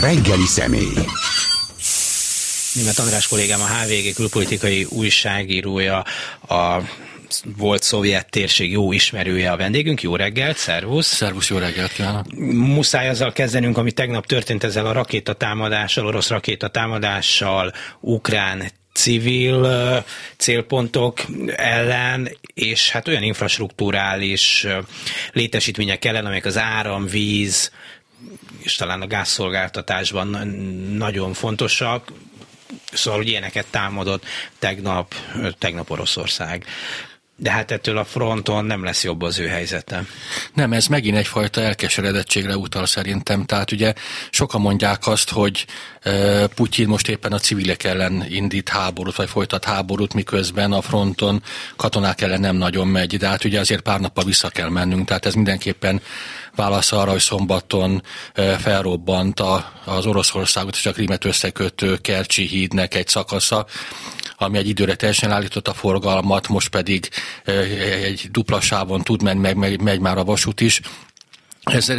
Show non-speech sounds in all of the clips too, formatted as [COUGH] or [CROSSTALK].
Reggeli személy. Német András kollégám, a HVG külpolitikai újságírója, a volt szovjet térség jó ismerője a vendégünk. Jó reggelt, szervusz! Szervusz, jó reggelt kívánok! Muszáj azzal kezdenünk, ami tegnap történt ezzel a rakétatámadással, orosz rakétatámadással, ukrán civil célpontok ellen, és hát olyan infrastruktúrális létesítmények ellen, amelyek az áram, víz, és talán a gázszolgáltatásban nagyon fontosak. Szóval, hogy ilyeneket támadott tegnap, tegnap Oroszország de hát ettől a fronton nem lesz jobb az ő helyzete. Nem, ez megint egyfajta elkeseredettségre utal szerintem. Tehát ugye sokan mondják azt, hogy Putyin most éppen a civilek ellen indít háborút, vagy folytat háborút, miközben a fronton katonák ellen nem nagyon megy, de hát ugye azért pár nappal vissza kell mennünk, tehát ez mindenképpen válasz arra, hogy szombaton felrobbant az Oroszországot és a Krimet összekötő Kercsi hídnek egy szakasza, ami egy időre teljesen állított a forgalmat, most pedig egy dupla sávon tud menni, meg megy, megy már a vasút is. Ez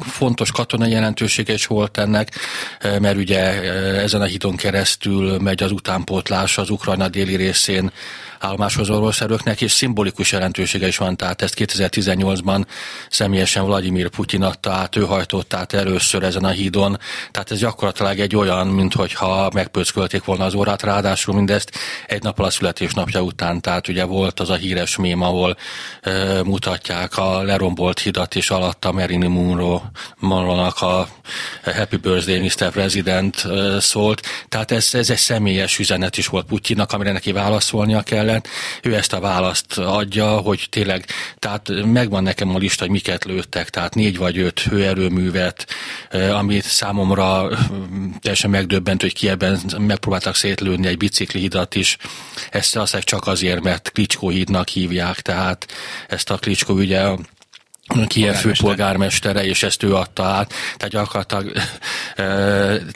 fontos katonai jelentősége is volt ennek, mert ugye ezen a hídon keresztül megy az utánpótlás az Ukrajna déli részén állomáshoz orosz erőknek, és szimbolikus jelentősége is van, tehát ezt 2018-ban személyesen Vladimir Putyin adta át, ő hajtott át először ezen a hídon, tehát ez gyakorlatilag egy olyan, mintha megpöckölték volna az órát, ráadásul mindezt egy nappal a születésnapja után, tehát ugye volt az a híres mém, ahol e, mutatják a lerombolt hidat, és alatt a Marilyn Monroe, Monroe-nak a Happy Birthday Mr. President szólt, tehát ez, ez egy személyes üzenet is volt Putyinnak, amire neki válaszolnia kellett, ellen, ő ezt a választ adja, hogy tényleg, tehát megvan nekem a lista, hogy miket lőttek, tehát négy vagy öt hőerőművet, amit számomra teljesen megdöbbent, hogy kiebben megpróbáltak szétlőni egy biciklihidat is. Ezt azt csak azért, mert Klicskó hídnak hívják, tehát ezt a Klicskó ugye Kiev főpolgármestere, és ezt ő adta át. Tehát gyakorlatilag e,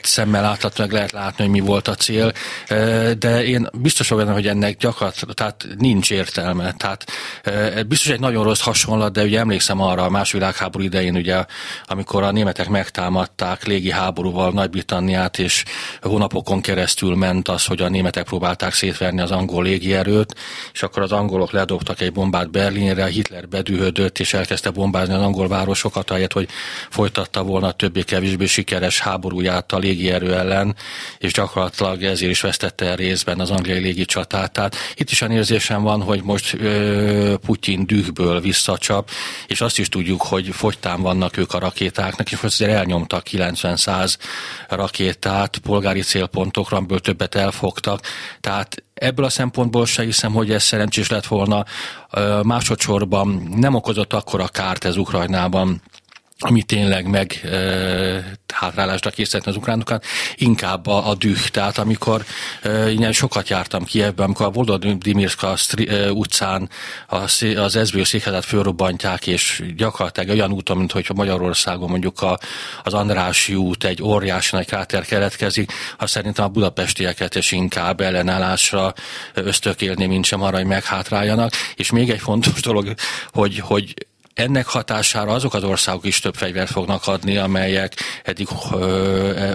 szemmel láthatóan lehet látni, hogy mi volt a cél, e, de én biztos vagyok hogy ennek gyakorlatilag tehát nincs értelme. Tehát e, biztos egy nagyon rossz hasonlat, de ugye emlékszem arra a második világháború idején, ugye, amikor a németek megtámadták légi háborúval Nagy-Britanniát, és hónapokon keresztül ment az, hogy a németek próbálták szétverni az angol légierőt, és akkor az angolok ledobtak egy bombát Berlinre, Hitler bedühödött, és elkezdte bombázni az angol városokat, ahelyett, hogy folytatta volna többé-kevésbé sikeres háborúját a légierő ellen, és gyakorlatilag ezért is vesztette el részben az angliai légicsatát. Tehát itt is a érzésem van, hogy most ö, Putyin dühből visszacsap, és azt is tudjuk, hogy fogytán vannak ők a rakétáknak, és most azért elnyomtak 90-100 rakétát polgári célpontokra, amiből többet elfogtak. Tehát Ebből a szempontból se hiszem, hogy ez szerencsés lett volna. Másodszorban nem okozott akkora kárt ez Ukrajnában, ami tényleg meg e, hátrálásra készíteni az ukránokat, inkább a, a düh. Tehát amikor e, én sokat jártam Kievben, amikor a Volodymyrska e, utcán az, az SZBÖ székházat fölrobbantják, és gyakorlatilag olyan úton, mint hogyha Magyarországon mondjuk a, az Andrási út egy óriási nagy kráter keletkezik, azt szerintem a budapestieket is inkább ellenállásra ösztökélni, mint sem arra, hogy meghátráljanak. És még egy fontos dolog, hogy, hogy ennek hatására azok az országok is több fegyvert fognak adni, amelyek eddig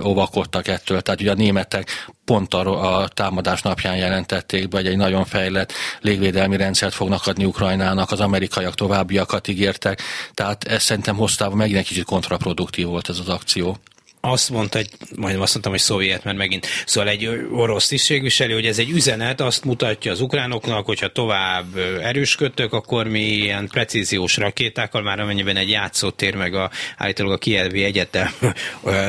óvakodtak ettől. Tehát ugye a németek pont a, a támadás napján jelentették be, hogy egy nagyon fejlett légvédelmi rendszert fognak adni Ukrajnának, az amerikaiak továbbiakat ígértek, tehát ez szerintem hoztában megint egy kicsit kontraproduktív volt ez az akció azt mondta, hogy majdnem azt mondtam, hogy szovjet, mert megint, szóval egy orosz tisztségviselő, hogy ez egy üzenet, azt mutatja az ukránoknak, hogyha tovább erősködtök, akkor mi ilyen precíziós rakétákkal, már amennyiben egy játszótér, meg a, állítólag a Kievi Egyetem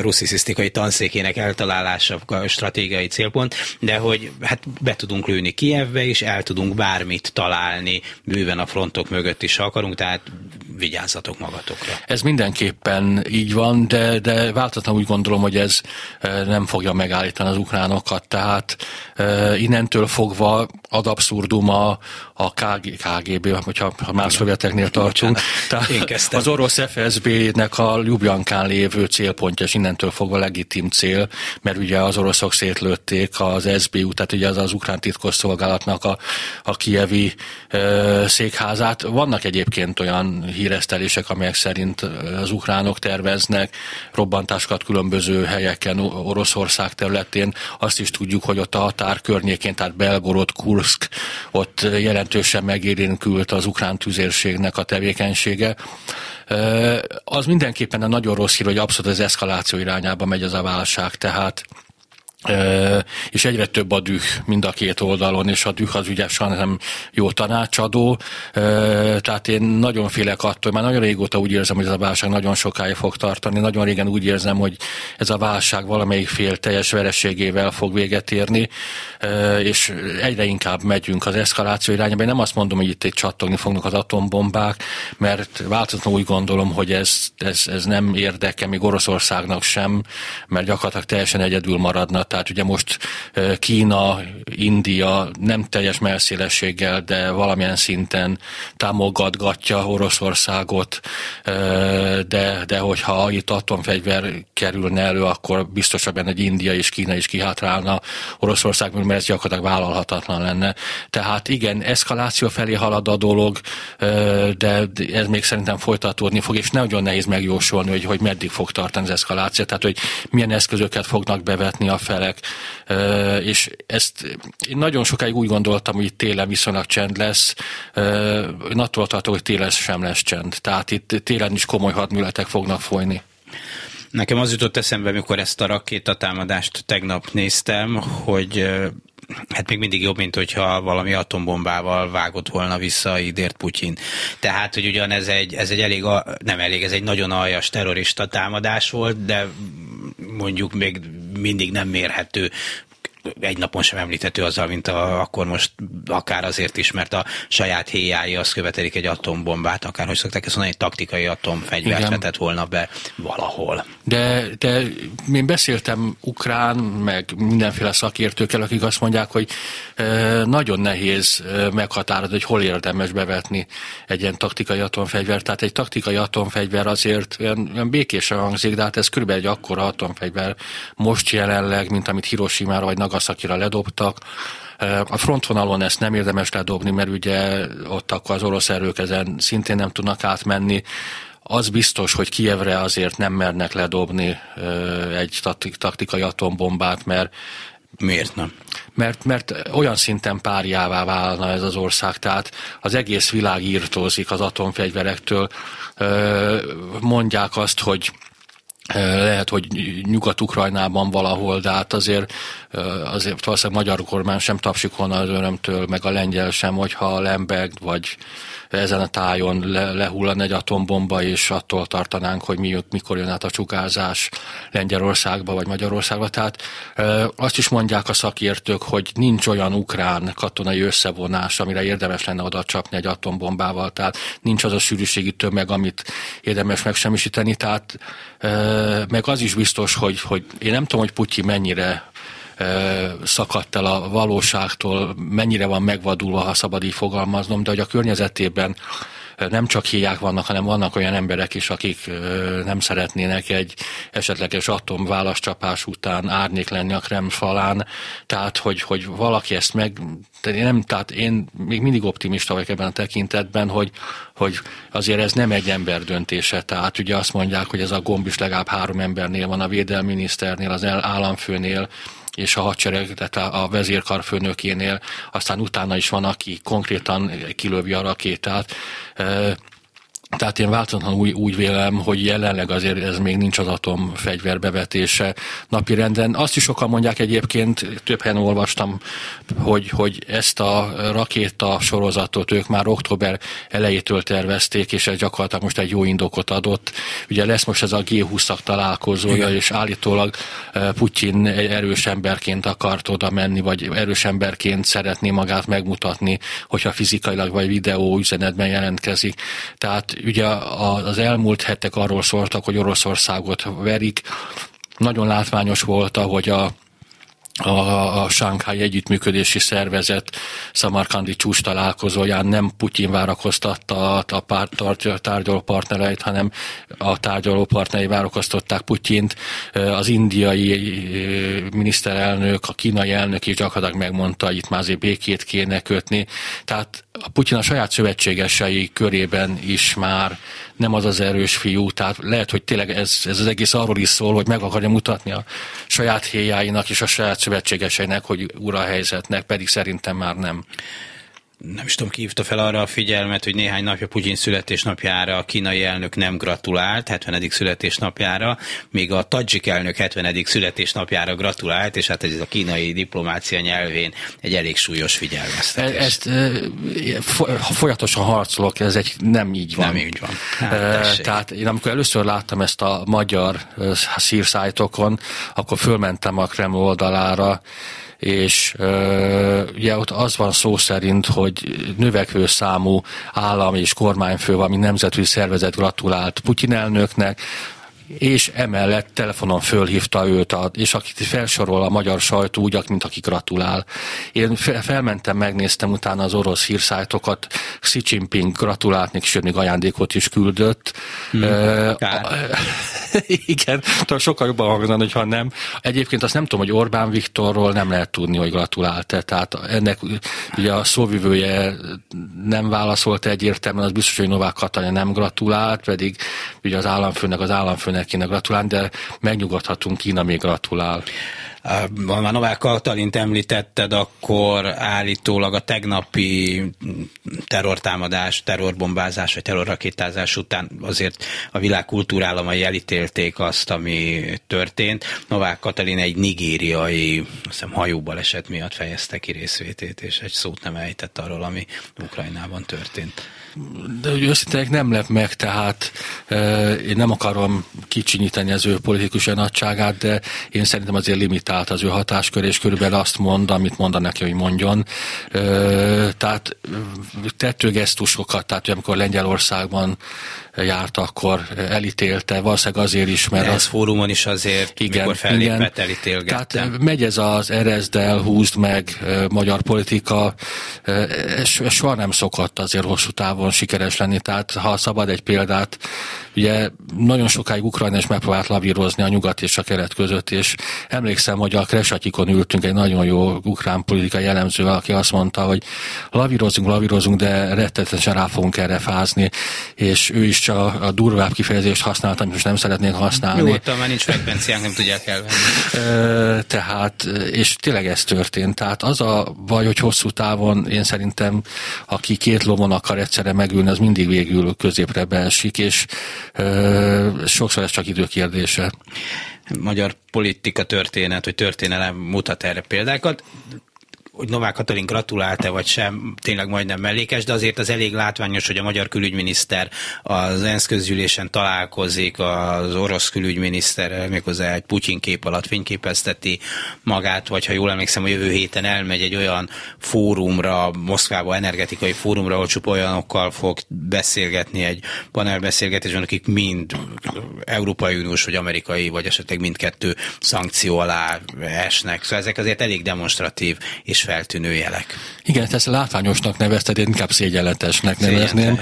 russziszisztikai tanszékének eltalálása a stratégiai célpont, de hogy hát be tudunk lőni Kievbe, és el tudunk bármit találni bőven a frontok mögött is, ha akarunk, tehát vigyázzatok magatokra. Ez mindenképpen így van, de, de váltatlanul úgy gondolom, hogy ez e, nem fogja megállítani az ukránokat, tehát e, innentől fogva ad abszurdum a, a KG, KGB, hogyha ha már szovjeteknél tartunk, [LAUGHS] tehát az orosz FSB-nek a Ljubljankán lévő célpontja, és innentől fogva legitim cél, mert ugye az oroszok szétlőtték az SBU, tehát ugye az az ukrán titkosszolgálatnak a, a kievi e, székházát. Vannak egyébként olyan hír híresztelések, amelyek szerint az ukránok terveznek robbantásokat különböző helyeken Oroszország területén. Azt is tudjuk, hogy ott a határ környékén, tehát Belgorod, Kursk, ott jelentősen megérénkült az ukrán tüzérségnek a tevékenysége. Az mindenképpen a nagyon rossz hír, hogy abszolút az eszkaláció irányába megy az a válság, tehát és egyre több a düh mind a két oldalon, és a düh az ugye nem jó tanácsadó, tehát én nagyon félek attól, már nagyon régóta úgy érzem, hogy ez a válság nagyon sokáig fog tartani, nagyon régen úgy érzem, hogy ez a válság valamelyik fél teljes vereségével fog véget érni, és egyre inkább megyünk az eszkaláció irányába. Én nem azt mondom, hogy itt egy csattogni fognak az atombombák, mert változatlanul úgy gondolom, hogy ez, ez, ez nem érdeke még Oroszországnak sem, mert gyakorlatilag teljesen egyedül maradna tehát ugye most Kína, India nem teljes melszélességgel, de valamilyen szinten támogatgatja Oroszországot, de, de hogyha itt atomfegyver kerülne elő, akkor biztosabb egy India és Kína is kihátrálna Oroszország, mert ez gyakorlatilag vállalhatatlan lenne. Tehát igen, eszkaláció felé halad a dolog, de ez még szerintem folytatódni fog, és nagyon nehéz megjósolni, hogy, hogy meddig fog tartani az eszkaláció, tehát hogy milyen eszközöket fognak bevetni a felek, emberek, és ezt én nagyon sokáig úgy gondoltam, hogy itt télen viszonylag csend lesz, én attól tartok, hogy télen sem lesz csend. Tehát itt télen is komoly hadműletek fognak folyni. Nekem az jutott eszembe, amikor ezt a rakétatámadást tegnap néztem, hogy hát még mindig jobb, mint hogyha valami atombombával vágott volna vissza idért Putyin. Tehát, hogy ugyan ez egy, ez egy elég, nem elég, ez egy nagyon aljas terrorista támadás volt, de mondjuk még mindig nem mérhető egy napon sem említhető azzal, mint a, akkor most akár azért is, mert a saját héjái azt követelik egy atombombát, akár hogy szokták ezt mondani, egy taktikai atomfegyvert vetett volna be valahol. De, de én beszéltem ukrán, meg mindenféle szakértőkkel, akik azt mondják, hogy nagyon nehéz meghatározni, hogy hol érdemes bevetni egy ilyen taktikai atomfegyvert. Tehát egy taktikai atomfegyver azért olyan, olyan békésen hangzik, de hát ez körülbelül egy akkora atomfegyver most jelenleg, mint amit Hiroshima-ra vagy Nagasakira ledobtak. A frontvonalon ezt nem érdemes ledobni, mert ugye ott akkor az orosz erők ezen szintén nem tudnak átmenni. Az biztos, hogy Kievre azért nem mernek ledobni egy taktikai atombombát, mert Miért nem? Mert, mert olyan szinten párjává válna ez az ország, tehát az egész világ írtózik az atomfegyverektől. Mondják azt, hogy lehet, hogy Nyugat-Ukrajnában valahol, de hát azért, azért valószínűleg magyar kormány sem tapsikolna az örömtől, meg a lengyel sem, hogyha a Lembeg vagy ezen a tájon le, lehullan egy atombomba, és attól tartanánk, hogy mi, mikor jön át a csukázás Lengyelországba vagy Magyarországba. Tehát azt is mondják a szakértők, hogy nincs olyan ukrán katonai összevonás, amire érdemes lenne oda csapni egy atombombával, tehát nincs az a sűrűségi tömeg, amit érdemes megsemmisíteni, tehát meg az is biztos, hogy, hogy én nem tudom, hogy Putyin mennyire szakadt el a valóságtól, mennyire van megvadulva, ha szabad így fogalmaznom, de hogy a környezetében nem csak hiák vannak, hanem vannak olyan emberek is, akik nem szeretnének egy esetleges atomválaszcsapás után árnyék lenni a Kreml falán, tehát hogy, hogy valaki ezt meg, én nem, tehát én még mindig optimista vagyok ebben a tekintetben, hogy, hogy azért ez nem egy ember döntése, tehát ugye azt mondják, hogy ez a gomb is legalább három embernél van, a védelmi miniszternél, az államfőnél, és a hadsereg, tehát a vezérkarfőnökénél, aztán utána is van, aki konkrétan kilövi a rakétát. Tehát én változatlanul úgy, úgy vélem, hogy jelenleg azért ez még nincs az atomfegyver bevetése napirenden. Azt is sokan mondják egyébként, több helyen olvastam, hogy, hogy ezt a rakéta sorozatot ők már október elejétől tervezték, és ez gyakorlatilag most egy jó indokot adott. Ugye lesz most ez a G20-ak találkozója, Igen. és állítólag e, Putyin egy erős emberként akart oda menni, vagy erős emberként szeretné magát megmutatni, hogyha fizikailag vagy videó üzenetben jelentkezik. Tehát ugye az elmúlt hetek arról szóltak, hogy Oroszországot verik. Nagyon látványos volt, ahogy a a, a Shanghai Együttműködési Szervezet Samarkandi csúcs találkozóján nem Putyin várakoztatta a, a tárgyaló partnereit, hanem a tárgyaló partnerei várakoztatták Putyint. Az indiai miniszterelnök, a kínai elnök is gyakorlatilag megmondta, hogy itt már azért békét kéne kötni. Tehát a Putyin a saját szövetségesei körében is már nem az az erős fiú, tehát lehet, hogy tényleg ez, ez az egész arról is szól, hogy meg akarja mutatni a saját héjáinak és a saját szövetségeseinek, hogy ura a helyzetnek, pedig szerintem már nem nem is tudom, ki hívta fel arra a figyelmet, hogy néhány napja Putyin születésnapjára a kínai elnök nem gratulált, 70. születésnapjára, míg a Tadzsik elnök 70. születésnapjára gratulált, és hát ez a kínai diplomácia nyelvén egy elég súlyos figyelmeztetés. E, ezt e, folyamatosan harcolok, ez egy nem így van. Nem így van. Hát, Tehát én amikor először láttam ezt a magyar szírszájtokon, akkor fölmentem a Kreml oldalára, és ugye ott az van szó szerint, hogy növekvő számú állam és kormányfő, ami nemzetközi szervezet gratulált Putyin elnöknek, és emellett telefonon fölhívta őt, és akit felsorol a magyar sajtó úgy, mint aki gratulál. Én felmentem, megnéztem utána az orosz hírszájtokat, Xi Jinping gratulált, neki sőt még ajándékot is küldött. Hmm, uh, [LAUGHS] igen, talán sokkal jobban hangzani, hogyha nem. Egyébként azt nem tudom, hogy Orbán Viktorról nem lehet tudni, hogy gratulált-e. Tehát ennek ugye a szóvivője nem válaszolt egyértelműen, az biztos, hogy Novák Katalin nem gratulált, pedig ugye az államfőnek az államfőnek mindenkinek kéne gratulálni, de megnyugodhatunk, Kína még gratulál. Ha Novák Katalint említetted, akkor állítólag a tegnapi terrortámadás, terrorbombázás vagy terrorrakétázás után azért a világ kultúrálamai elítélték azt, ami történt. Novák Katalin egy nigériai hiszem, hajóbaleset miatt fejezte ki részvétét, és egy szót nem ejtett arról, ami Ukrajnában történt de hogy őszintén nem lep meg, tehát e, én nem akarom kicsinyíteni az ő politikus nagyságát, de én szerintem azért limitált az ő hatáskör, és körülbelül azt mond, amit mondanak neki, hogy mondjon. E, tehát tettő gesztusokat, tehát amikor Lengyelországban járt, akkor elítélte, valószínűleg azért is, mert... Ez fórumon is azért, igen, mikor fellépett, elítélgette. Tehát megy ez az erezdel, húzd meg magyar politika, ez soha nem szokott azért hosszú távon sikeres lenni, tehát ha szabad egy példát, ugye nagyon sokáig Ukrajna is megpróbált lavírozni a nyugat és a kelet között, és emlékszem, hogy a Kresatyikon ültünk egy nagyon jó ukrán politikai jellemzővel, aki azt mondta, hogy lavírozunk, lavírozunk, de rettetesen rá fogunk erre fázni, és ő is csak a, a durvább kifejezést használtam, amit most nem szeretnék használni. Nyugodtan, mert nincs frekvenciánk, nem tudják elvenni. Tehát, és tényleg ez történt. Tehát az a baj, hogy hosszú távon én szerintem, aki két lovon akar egyszerre megülni, az mindig végül középre beesik, és sokszor ez csak időkérdése magyar politika történet, vagy történelem mutat erre példákat hogy Novák Katalin gratulált-e vagy sem, tényleg majdnem mellékes, de azért az elég látványos, hogy a magyar külügyminiszter az ENSZ közgyűlésen találkozik az orosz külügyminiszter, méghozzá egy Putyin kép alatt fényképezteti magát, vagy ha jól emlékszem, a jövő héten elmegy egy olyan fórumra, Moszkvába energetikai fórumra, ahol csupa olyanokkal fog beszélgetni egy panelbeszélgetésben, akik mind Európai Uniós, vagy amerikai, vagy esetleg mindkettő szankció alá esnek. Szóval ezek azért elég demonstratív és feltűnő jelek. Igen, ezt látványosnak nevezted, én inkább szégyenletesnek nevezném.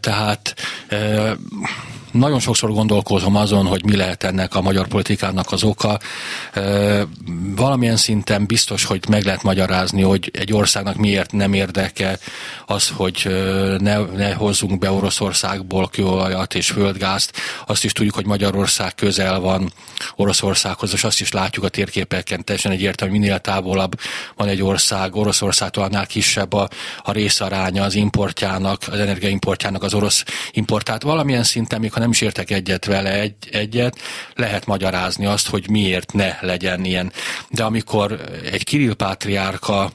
Tehát nagyon sokszor gondolkozom azon, hogy mi lehet ennek a magyar politikának az oka. Valamilyen szinten biztos, hogy meg lehet magyarázni, hogy egy országnak miért nem érdeke az, hogy ne, ne hozzunk be Oroszországból kőolajat és földgázt. Azt is tudjuk, hogy Magyarország közel van Oroszországhoz, és azt is látjuk a térképeken teljesen egyértelmű, hogy minél távolabb van egy ország, Oroszországtól annál kisebb a, a részaránya az importjának, az energiaimportjának az orosz importát. Valamilyen szinten, még ha nem is értek egyet vele egy, egyet, lehet magyarázni azt, hogy miért ne legyen ilyen. De amikor egy Kirill pátriárka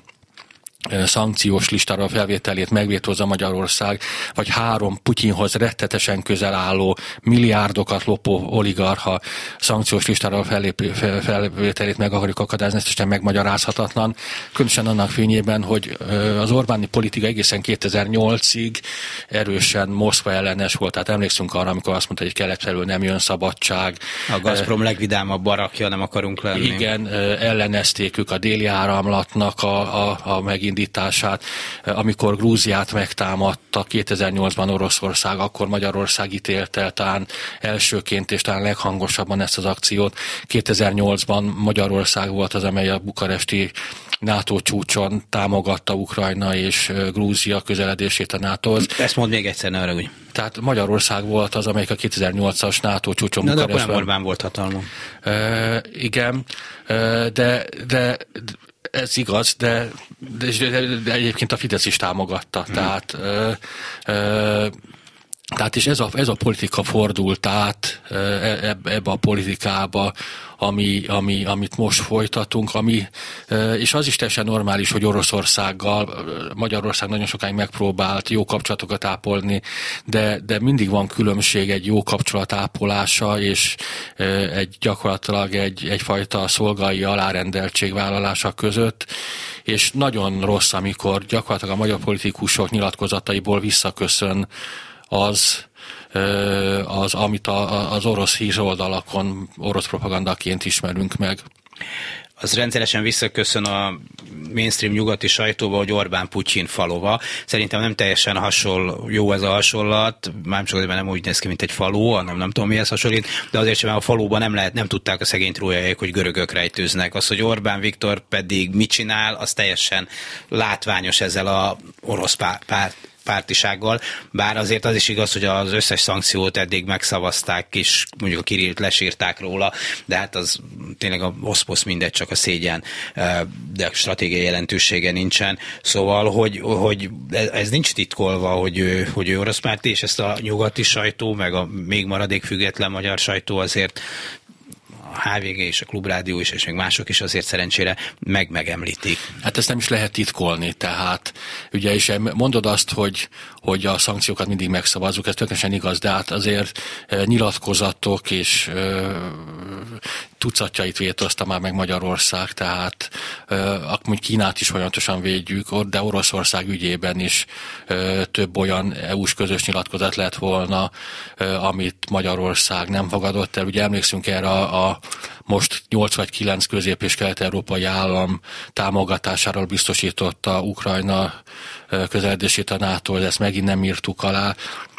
szankciós listára felvételét megvétózza Magyarország, vagy három Putyinhoz rettetesen közel álló milliárdokat lopó oligarha szankciós listára fellépő, felvételét meg akarjuk akadályozni, ez teljesen megmagyarázhatatlan. Különösen annak fényében, hogy az Orbáni politika egészen 2008-ig erősen Moszkva ellenes volt. Tehát emlékszünk arra, amikor azt mondta, hogy kelet felül nem jön szabadság. A Gazprom legvidámabb barakja, nem akarunk lenni. Igen, ellenezték ők a déli áramlatnak a, a, a megint megindítását, amikor Grúziát megtámadta 2008-ban Oroszország, akkor Magyarország ítélte talán elsőként és talán leghangosabban ezt az akciót. 2008-ban Magyarország volt az, amely a bukaresti NATO csúcson támogatta Ukrajna és Grúzia közeledését a NATO-hoz. Ezt mond még egyszer, ne arra úgy. Tehát Magyarország volt az, amelyik a 2008-as NATO csúcson Na, de akkor nem Orbán volt hatalma. E, igen, e, de, de ez igaz, de, de, de, de egyébként a Fidesz is támogatta. Hmm. Tehát e, e, tehát és ez a, ez a politika fordult át ebbe a politikába, ami, ami, amit most folytatunk, ami, és az is teljesen normális, hogy Oroszországgal, Magyarország nagyon sokáig megpróbált jó kapcsolatokat ápolni, de, de mindig van különbség egy jó kapcsolat ápolása, és egy gyakorlatilag egy, egyfajta szolgai alárendeltség vállalása között, és nagyon rossz, amikor gyakorlatilag a magyar politikusok nyilatkozataiból visszaköszön az, az, amit a, az orosz híroldalakon orosz propagandaként ismerünk meg. Az rendszeresen visszaköszön a mainstream nyugati sajtóba, hogy Orbán Putyin falova. Szerintem nem teljesen hasonló, jó ez a hasonlat, már csak nem úgy néz ki, mint egy falu, hanem nem tudom mihez hasonlít, de azért sem a faluban nem lehet, nem tudták a szegény trójaiak, hogy görögök rejtőznek. Az, hogy Orbán Viktor pedig mit csinál, az teljesen látványos ezzel a orosz párt pártisággal, bár azért az is igaz, hogy az összes szankciót eddig megszavazták, és mondjuk a Kirillt lesírták róla, de hát az tényleg a oszposz mindegy, csak a szégyen, de stratégiai jelentősége nincsen. Szóval, hogy, hogy ez nincs titkolva, hogy ő, hogy ő orosz párti, és ezt a nyugati sajtó, meg a még maradék független magyar sajtó azért HVG és a Klubrádió is, és még mások is azért szerencsére meg megemlítik. Hát ezt nem is lehet titkolni, tehát ugye is mondod azt, hogy, hogy a szankciókat mindig megszavazzuk, ez tökéletesen igaz, de hát azért e, nyilatkozatok és e, tucatjait vétozta már meg Magyarország, tehát e, akkor Kínát is folyamatosan védjük, de Oroszország ügyében is több olyan EU-s közös nyilatkozat lett volna, amit Magyarország nem fogadott el. Ugye emlékszünk erre a, a most 8 vagy 9 közép- és kelet-európai állam támogatásáról biztosította Ukrajna közeledését a NATO, ezt megint nem írtuk alá.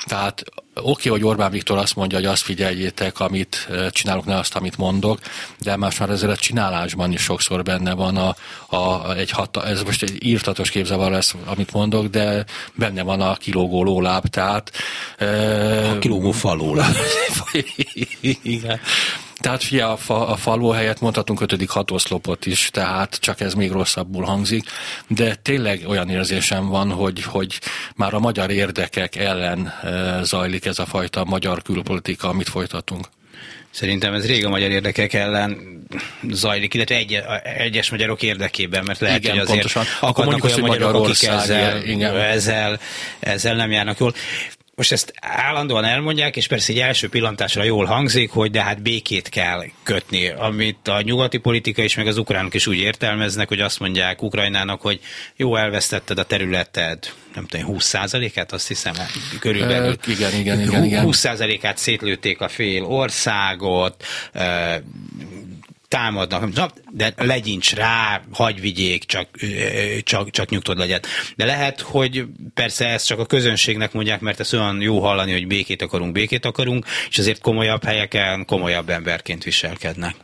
Tehát oké, hogy Orbán Viktor azt mondja, hogy azt figyeljétek, amit csinálok, ne azt, amit mondok, de más már ezzel a csinálásban is sokszor benne van a, a, egy hata, ez most egy írtatos képzavar lesz, amit mondok, de benne van a kilógó lóláb, tehát... A kilógó falóláb. [LAUGHS] Igen. Tehát fia, a, fa, a falu helyett mondhatunk ötödik hatoszlopot is, tehát csak ez még rosszabbul hangzik, de tényleg olyan érzésem van, hogy, hogy már a magyar érdekek ellen e, zajlik ez a fajta magyar külpolitika, amit folytatunk. Szerintem ez rég a magyar érdekek ellen zajlik, illetve egy, egyes magyarok érdekében, mert lehet, igen, hogy azért pontosan. Akkor mondjuk, olyan magyarok, akik ezzel, ezzel, ezzel nem járnak jól most ezt állandóan elmondják, és persze egy első pillantásra jól hangzik, hogy de hát békét kell kötni, amit a nyugati politika és meg az ukránok is úgy értelmeznek, hogy azt mondják Ukrajnának, hogy jó, elvesztetted a területed, nem tudom, 20%-át, azt hiszem, körülbelül. Uh, igen, igen, igen, igen. 20%-át szétlőtték a fél országot, támadnak, de legyincs rá, hagy vigyék, csak, csak, csak nyugtod legyen. De lehet, hogy persze ezt csak a közönségnek mondják, mert ez olyan jó hallani, hogy békét akarunk, békét akarunk, és azért komolyabb helyeken komolyabb emberként viselkednek.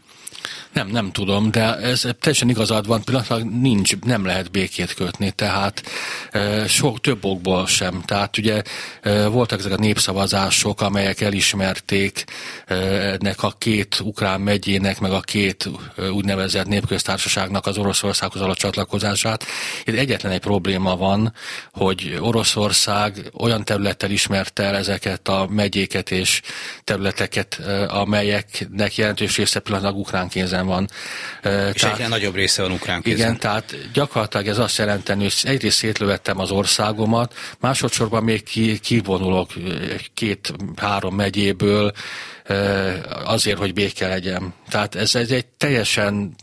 Nem, nem tudom, de ez teljesen igazad van, pillanatban nincs, nem lehet békét kötni, tehát e, sok több okból sem. Tehát ugye e, voltak ezek a népszavazások, amelyek elismerték e, ennek a két ukrán megyének, meg a két úgynevezett népköztársaságnak az Oroszországhoz való csatlakozását. Itt egyetlen egy probléma van, hogy Oroszország olyan területtel ismerte el ezeket a megyéket és területeket, amelyeknek jelentős része pillanatban ukrán kézen van. És tehát, egyre nagyobb része van ukrán kézen. Igen, tehát gyakorlatilag ez azt jelenteni, hogy egyrészt szétlövettem az országomat, másodszorban még ki, kivonulok két-három megyéből azért, hogy béke legyen. Tehát ez, ez egy teljesen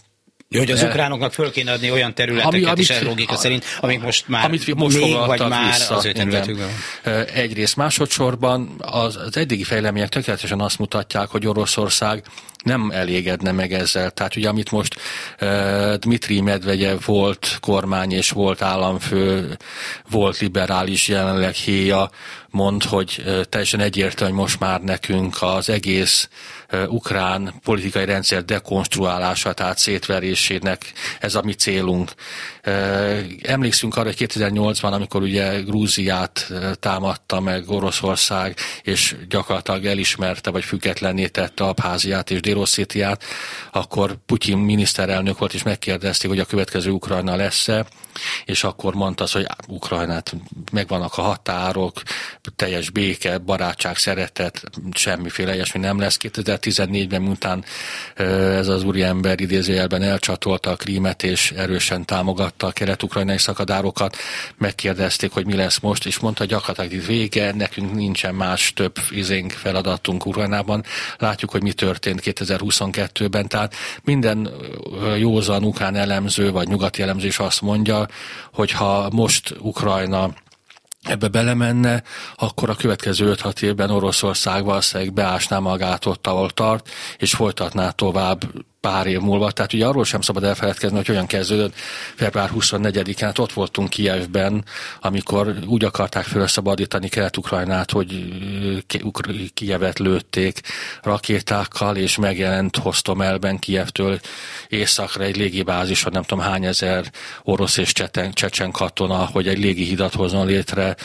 Jó, hogy az ukránoknak föl kéne adni olyan területeket ami, amit, is a logika szerint, amik most már amit most még vagy már vissza, az ő területükben. Egyrészt másodszorban az, az eddigi fejlemények tökéletesen azt mutatják, hogy Oroszország nem elégedne meg ezzel. Tehát ugye amit most uh, Dmitri Medvegyev volt kormány és volt államfő, volt liberális jelenleg héja, mond, hogy uh, teljesen egyértelmű, hogy most már nekünk az egész ukrán politikai rendszer dekonstruálása, tehát szétverésének ez a mi célunk. Emlékszünk arra, hogy 2008-ban, amikor ugye Grúziát támadta meg Oroszország, és gyakorlatilag elismerte, vagy függetlenné tette Abháziát és Délosszétiát, akkor Putyin miniszterelnök volt, és megkérdezték, hogy a következő Ukrajna lesz-e, és akkor mondta az, hogy Ukrajnát megvannak a határok, teljes béke, barátság, szeretet, semmiféle ilyesmi nem lesz. 2014-ben, miután ez az úriember idézőjelben elcsatolta a krímet, és erősen támogatta a kelet-ukrajnai szakadárokat, megkérdezték, hogy mi lesz most, és mondta, hogy gyakorlatilag itt vége, nekünk nincsen más több izénk feladatunk Ukrajnában. Látjuk, hogy mi történt 2022-ben, tehát minden józan ukrán elemző, vagy nyugati elemző is azt mondja, hogy ha most Ukrajna ebbe belemenne, akkor a következő 5-6 évben Oroszország valószínűleg beásná magát ott, ahol tart, és folytatná tovább pár év múlva. Tehát ugye arról sem szabad elfeledkezni, hogy olyan kezdődött február 24-én, hát ott voltunk Kijevben, amikor úgy akarták felszabadítani Kelet-Ukrajnát, hogy Kijevet lőtték rakétákkal, és megjelent Hostomelben Kijevtől északra egy légibázison, nem tudom hány ezer orosz és cseten, csecsen katona, hogy egy légihidat hozzon létre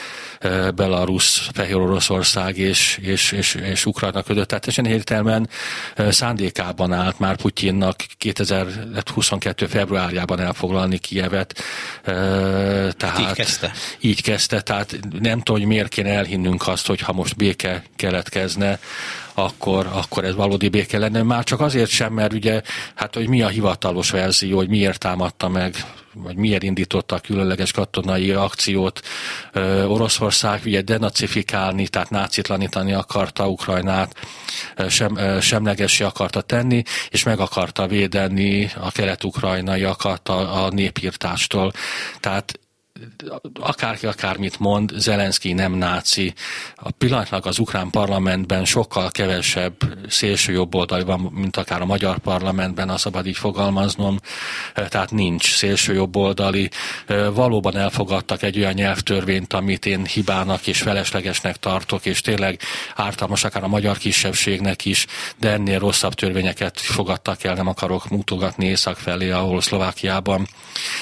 Belarus, Fehér Oroszország és, és, és, és Ukrajna között. Tehát teljesen értelmen szándékában állt már Putyin Putyinnak 2022. februárjában elfoglalni Kievet. Tehát így kezdte. Így kezdte, tehát nem tudom, hogy miért kéne elhinnünk azt, hogy ha most béke keletkezne, akkor, akkor ez valódi béke lenne. Már csak azért sem, mert ugye, hát hogy mi a hivatalos verzió, hogy miért támadta meg vagy miért indította a különleges katonai akciót Oroszország, ugye denacifikálni, tehát nácitlanítani akarta Ukrajnát, sem, ö, semlegessé akarta tenni, és meg akarta védeni a kelet-ukrajnaiakat a, a népírtástól. Tehát akárki akármit mond, Zelenszky nem náci. A pillanatnak az ukrán parlamentben sokkal kevesebb szélső jobboldali van, mint akár a magyar parlamentben, a szabad így fogalmaznom, tehát nincs szélső jobboldali. Valóban elfogadtak egy olyan nyelvtörvényt, amit én hibának és feleslegesnek tartok, és tényleg ártalmas akár a magyar kisebbségnek is, de ennél rosszabb törvényeket fogadtak el, nem akarok mutogatni észak felé, ahol Szlovákiában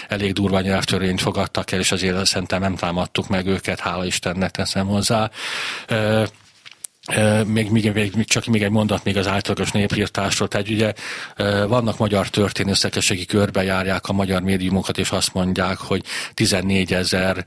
elég durva nyelvtörvényt fogadtak el, és azért szerintem nem támadtuk meg őket, hála Istennek teszem hozzá. Még, még, még, csak még egy mondat még az általános népírtásról. Tehát ugye vannak magyar történészek, akik körbejárják a magyar médiumokat, és azt mondják, hogy 14 ezer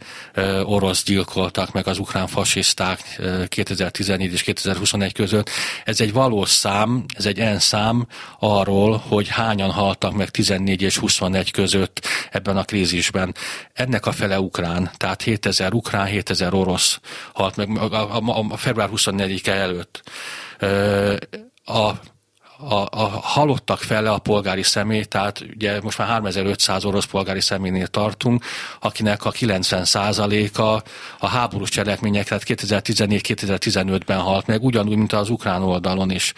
orosz gyilkoltak meg az ukrán fasiszták 2014 és 2021 között. Ez egy valós szám, ez egy en szám arról, hogy hányan haltak meg 14 és 21 között ebben a krízisben. Ennek a fele ukrán, tehát 7000 ukrán, 7000 orosz halt meg a, a, a február 24 előtt. A a, a halottak fele a polgári személy, tehát ugye most már 3500 orosz polgári személynél tartunk, akinek a 90%-a a háborús cselekmények, tehát 2014-2015-ben halt meg, ugyanúgy, mint az ukrán oldalon is.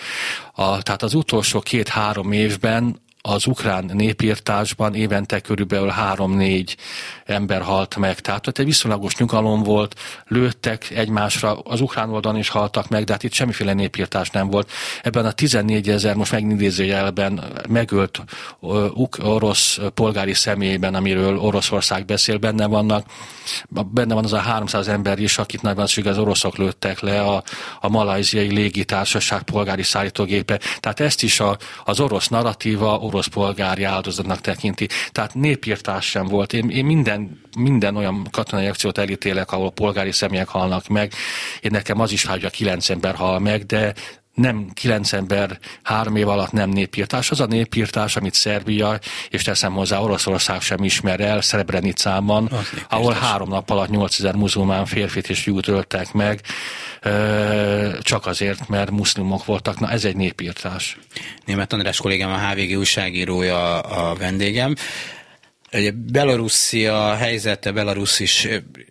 A, tehát az utolsó két-három évben az ukrán népírtásban évente körülbelül 3-4 ember halt meg. Tehát ott egy viszonylagos nyugalom volt, lőttek egymásra, az ukrán oldalon is haltak meg, de hát itt semmiféle népírtás nem volt. Ebben a 14 ezer, most megnézőjelben megölt orosz polgári személyben, amiről Oroszország beszél, benne vannak, benne van az a 300 ember is, akit nagyban az oroszok lőttek le, a, a malajziai légitársaság polgári szállítógépe. Tehát ezt is a, az orosz narratíva, orosz polgári áldozatnak tekinti. Tehát népírtás sem volt. Én, én minden, minden olyan katonai akciót elítélek, ahol polgári személyek halnak meg. Én nekem az is fáj, hogy a kilenc ember hal meg, de nem kilenc ember három év alatt nem népírtás, az a népírtás, amit Szerbia, és teszem hozzá Oroszország sem ismer el, Srebrenicában, ahol három nap alatt 8000 muzulmán férfit és fiút öltek meg, csak azért, mert muszlimok voltak. Na ez egy népírtás. Német András kollégám, a HVG újságírója a vendégem. Ugye Belarusia helyzete, Belarus is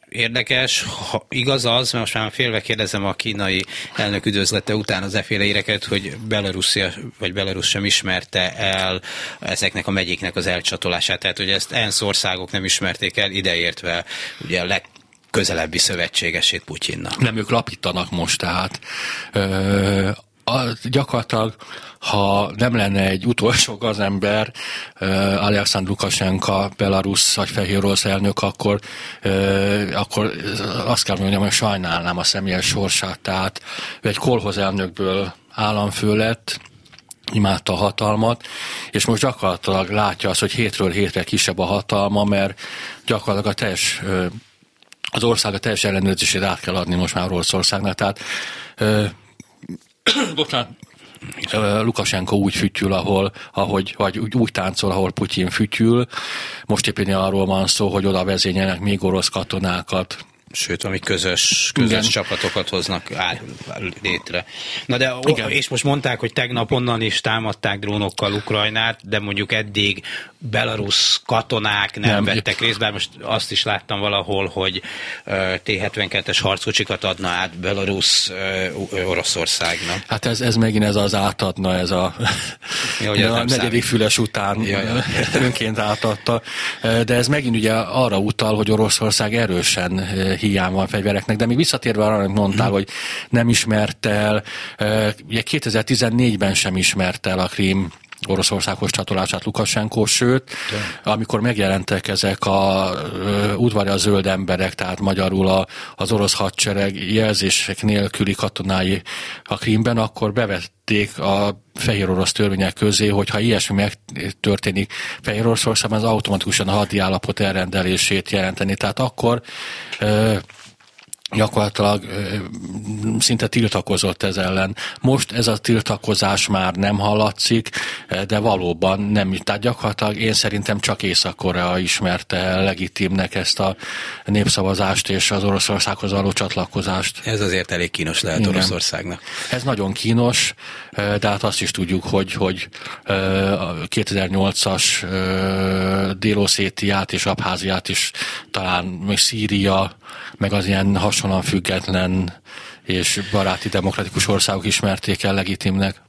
érdekes. Ha igaz az, mert most már félve kérdezem a kínai elnök üdvözlete után az eféle éreket, hogy Belarusia vagy Belarus sem ismerte el ezeknek a megyéknek az elcsatolását. Tehát, hogy ezt ENSZ országok nem ismerték el, ideértve ugye a leg közelebbi szövetségesét Putyinnak. Nem, ők lapítanak most, tehát ö, a, gyakorlatilag ha nem lenne egy utolsó gazember, uh, Alexandr Lukashenka, Belarus vagy Fehér Orosz elnök, akkor, uh, akkor azt kell mondjam, hogy sajnálnám a személyes sorsát. Tehát egy kolhoz elnökből államfő lett, imádta a hatalmat, és most gyakorlatilag látja azt, hogy hétről hétre kisebb a hatalma, mert gyakorlatilag a teljes az ország a teljes ellenőrzését át kell adni most már Oroszországnak. Tehát [COUGHS] bocsánat, Lukasenko úgy fütyül, ahol, ahogy, vagy úgy, úgy táncol, ahol Putyin fütyül. Most éppen arról van szó, hogy oda vezényelnek még orosz katonákat sőt, ami közös, közös Igen. csapatokat hoznak áll, létre. Na de, Igen. és most mondták, hogy tegnap onnan is támadták drónokkal Ukrajnát, de mondjuk eddig belarusz katonák nem, nem vettek részt, bár most azt is láttam valahol, hogy T-72-es harckocsikat adna át Belarus Oroszországnak. Hát ez, ez megint ez az átadna, ez a, ja, [LAUGHS] a negyedik füles után ja, ja. önként átadta, de ez megint ugye arra utal, hogy Oroszország erősen hiány van fegyvereknek, de még visszatérve arra, amit mondtál, hmm. hogy nem ismert el, ugye 2014-ben sem ismert el a Krím Oroszországhoz csatolását Lukasenko, sőt, De. amikor megjelentek ezek a udvari a zöld emberek, tehát magyarul a, az orosz hadsereg jelzések nélküli katonái a Krímben, akkor bevették a fehér orosz törvények közé, hogyha ilyesmi megtörténik Fehér Oroszországban, az automatikusan a hadi állapot elrendelését jelenteni. Tehát akkor gyakorlatilag szinte tiltakozott ez ellen. Most ez a tiltakozás már nem hallatszik, de valóban nem. Tehát gyakorlatilag én szerintem csak Észak-Korea ismerte legitimnek ezt a népszavazást és az Oroszországhoz való csatlakozást. Ez azért elég kínos lehet Igen. Oroszországnak. Ez nagyon kínos, de hát azt is tudjuk, hogy, hogy 2008-as Déloszétiát és Abháziát is talán még Szíria, meg az ilyen hasonlóan független és baráti demokratikus országok ismerték el legitimnek.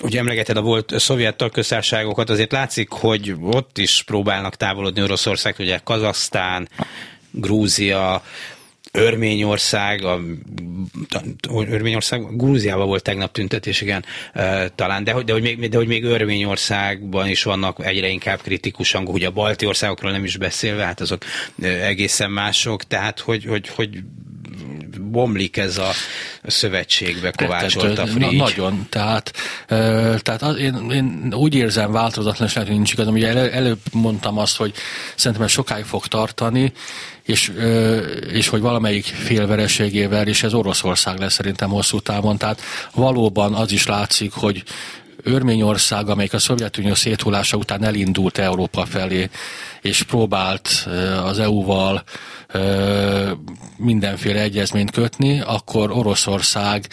Ugye emlegeted a volt szovjet tagköztársaságokat, azért látszik, hogy ott is próbálnak távolodni Oroszország, ugye Kazasztán, Grúzia, Örményország, a, Örményország, Grúziában volt tegnap tüntetés, igen, talán, de, de, hogy még, de hogy még Örményországban is vannak egyre inkább kritikusan, hogy a balti országokról nem is beszélve, hát azok egészen mások, tehát hogy, hogy, hogy bomlik ez a szövetségbe kovácsolt a. Na, nagyon, tehát, tehát az, én, én úgy érzem változatlan, hogy nincs igaz, ugye elő, előbb mondtam azt, hogy szerintem ez sokáig fog tartani, és, és hogy valamelyik félvereségével, és ez Oroszország lesz szerintem hosszú távon. Tehát valóban az is látszik, hogy Örményország, amelyik a Szovjetunió széthullása után elindult Európa felé, és próbált az EU-val mindenféle egyezményt kötni, akkor Oroszország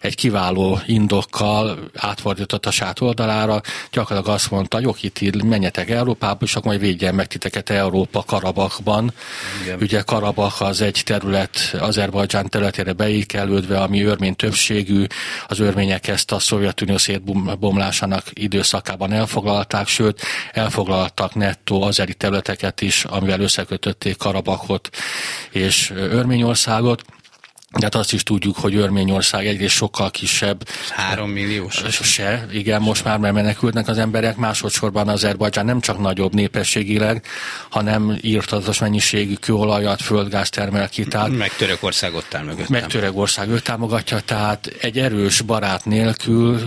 egy kiváló indokkal átfordított a sát oldalára, gyakorlatilag azt mondta, jó, itt menjetek Európába, és akkor majd védjen meg titeket Európa Karabakban. Igen. Ugye Karabak az egy terület, Azerbajdzsán területére beékelődve, ami örmény többségű, az örmények ezt a Szovjetunió szétbomlásának időszakában elfoglalták, sőt, elfoglaltak nettó azeri területeket is, amivel összekötötték Karabakot és Örményországot. De hát azt is tudjuk, hogy Örményország egyrészt sokkal kisebb. Három milliós? Se, igen, most már menekülnek az emberek. Másodszorban Azerbajdzsán nem csak nagyobb népességileg, hanem írtatos mennyiségű kőolajat, földgáz termel ki. Tehát, meg Törökország ott áll mögött. Meg Törökország őt támogatja, tehát egy erős barát nélkül